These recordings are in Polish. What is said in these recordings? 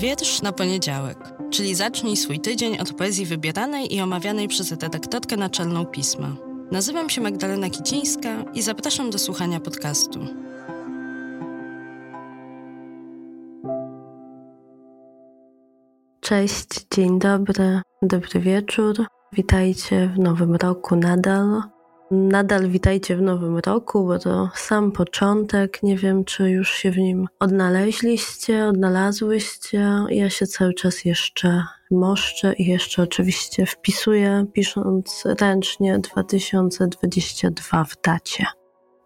Wiersz na poniedziałek, czyli zacznij swój tydzień od poezji wybieranej i omawianej przez redaktorkę naczelną pisma. Nazywam się Magdalena Kicińska i zapraszam do słuchania podcastu. Cześć, dzień dobry, dobry wieczór. Witajcie w nowym roku nadal. Nadal witajcie w nowym roku, bo to sam początek. Nie wiem, czy już się w nim odnaleźliście, odnalazłyście. Ja się cały czas jeszcze moszczę i jeszcze oczywiście wpisuję, pisząc ręcznie 2022 w dacie.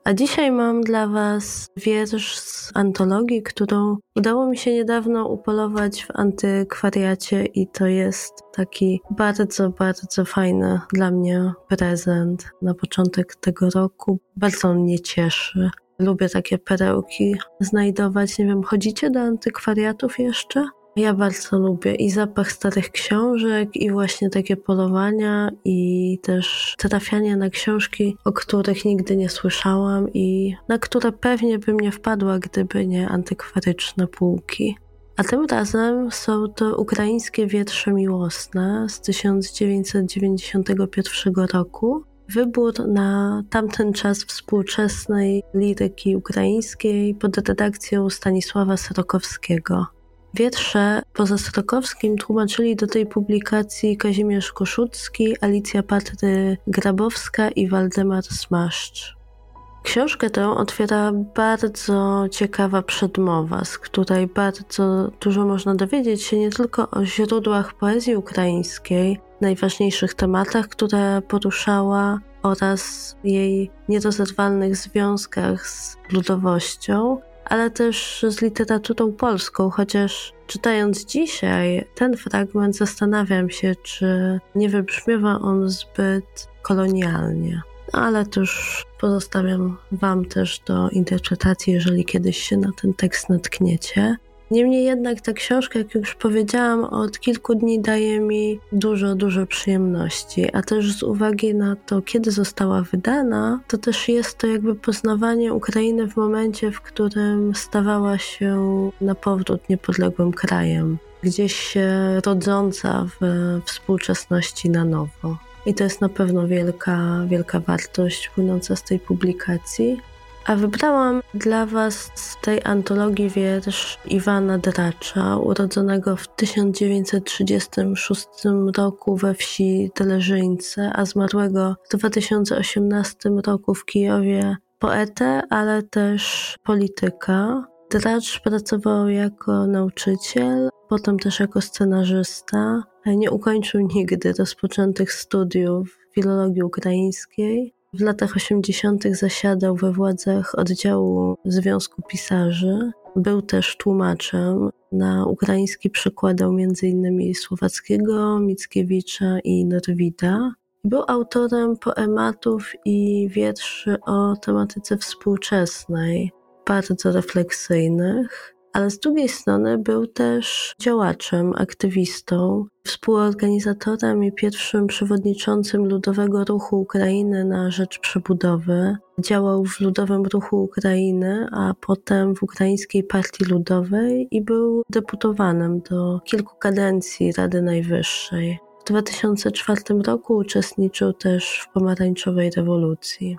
A dzisiaj mam dla Was wiersz z antologii, którą udało mi się niedawno upolować w antykwariacie i to jest taki bardzo, bardzo fajny dla mnie prezent na początek tego roku. Bardzo mnie cieszy. Lubię takie perełki znajdować. Nie wiem, chodzicie do antykwariatów jeszcze? Ja bardzo lubię i zapach starych książek, i właśnie takie polowania, i też trafianie na książki, o których nigdy nie słyszałam i na które pewnie bym nie wpadła, gdyby nie antykwaryczne półki. A tym razem są to ukraińskie wiersze miłosne z 1991 roku. Wybór na tamten czas współczesnej liryki ukraińskiej pod redakcją Stanisława Sorokowskiego. Wiersze poza Strokowskim tłumaczyli do tej publikacji Kazimierz Koszucki, Alicja Patry Grabowska i Waldemar Smaszcz. Książkę tę otwiera bardzo ciekawa przedmowa, z której bardzo dużo można dowiedzieć się nie tylko o źródłach poezji ukraińskiej, najważniejszych tematach, które poruszała oraz jej nierozerwalnych związkach z ludowością, ale też z literaturą polską, chociaż czytając dzisiaj ten fragment zastanawiam się, czy nie wybrzmiewa on zbyt kolonialnie. No, ale już pozostawiam Wam też do interpretacji, jeżeli kiedyś się na ten tekst natkniecie. Niemniej jednak ta książka, jak już powiedziałam, od kilku dni daje mi dużo, dużo przyjemności, a też z uwagi na to, kiedy została wydana, to też jest to jakby poznawanie Ukrainy w momencie, w którym stawała się na powrót niepodległym krajem, gdzieś się rodząca w współczesności na nowo. I to jest na pewno wielka, wielka wartość płynąca z tej publikacji. A wybrałam dla Was z tej antologii wiersz Iwana Dracza, urodzonego w 1936 roku we wsi Teleżyńce, a zmarłego w 2018 roku w Kijowie. Poetę, ale też polityka. Dracz pracował jako nauczyciel, potem też jako scenarzysta. Nie ukończył nigdy rozpoczętych studiów filologii ukraińskiej. W latach 80. zasiadał we władzach oddziału Związku Pisarzy. Był też tłumaczem. Na ukraiński przekładał m.in. Słowackiego, Mickiewicza i Norwida. Był autorem poematów i wierszy o tematyce współczesnej, bardzo refleksyjnych ale z drugiej strony był też działaczem, aktywistą, współorganizatorem i pierwszym przewodniczącym Ludowego Ruchu Ukrainy na rzecz przebudowy. Działał w Ludowym Ruchu Ukrainy, a potem w Ukraińskiej Partii Ludowej i był deputowanym do kilku kadencji Rady Najwyższej. W 2004 roku uczestniczył też w pomarańczowej rewolucji.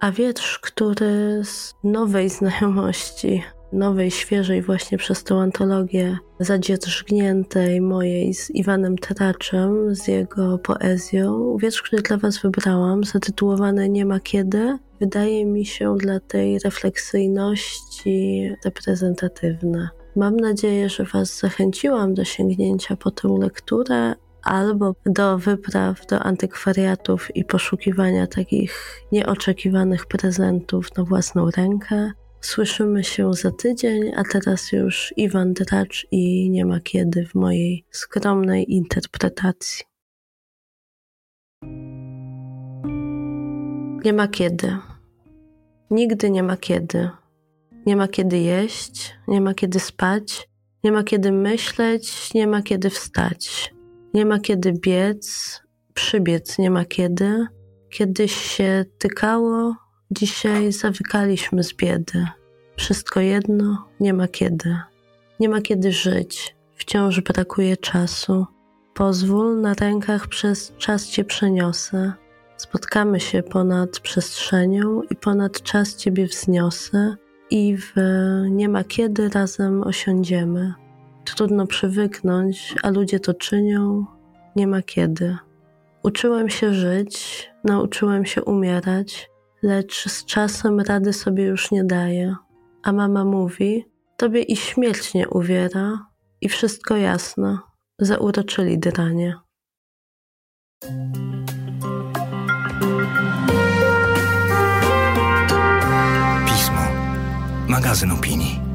A wiersz, który z nowej znajomości nowej, świeżej właśnie przez tą antologię zadzierżgniętej mojej z Iwanem Traczem, z jego poezją. Wiersz, który dla Was wybrałam, zatytułowany Nie ma kiedy, wydaje mi się dla tej refleksyjności reprezentatywny. Mam nadzieję, że Was zachęciłam do sięgnięcia po tę lekturę albo do wypraw do antykwariatów i poszukiwania takich nieoczekiwanych prezentów na własną rękę. Słyszymy się za tydzień, a teraz już Iwan Dracz i nie ma kiedy w mojej skromnej interpretacji. Nie ma kiedy. Nigdy nie ma kiedy. Nie ma kiedy jeść, nie ma kiedy spać, nie ma kiedy myśleć, nie ma kiedy wstać. Nie ma kiedy biec, przybiec nie ma kiedy. Kiedyś się tykało, Dzisiaj zawykaliśmy z biedy. Wszystko jedno, nie ma kiedy. Nie ma kiedy żyć. wciąż brakuje czasu. Pozwól, na rękach przez czas Cię przeniosę. Spotkamy się ponad przestrzenią i ponad czas Ciebie wzniosę i w nie ma kiedy razem osiądziemy. Trudno przywyknąć, a ludzie to czynią, nie ma kiedy. Uczyłem się żyć, nauczyłem się umierać, lecz z czasem rady sobie już nie daję. A mama mówi: Tobie i śmierć nie uwiera, i wszystko jasno, zauroczyli dranie. Pismo. Magazyn opinii.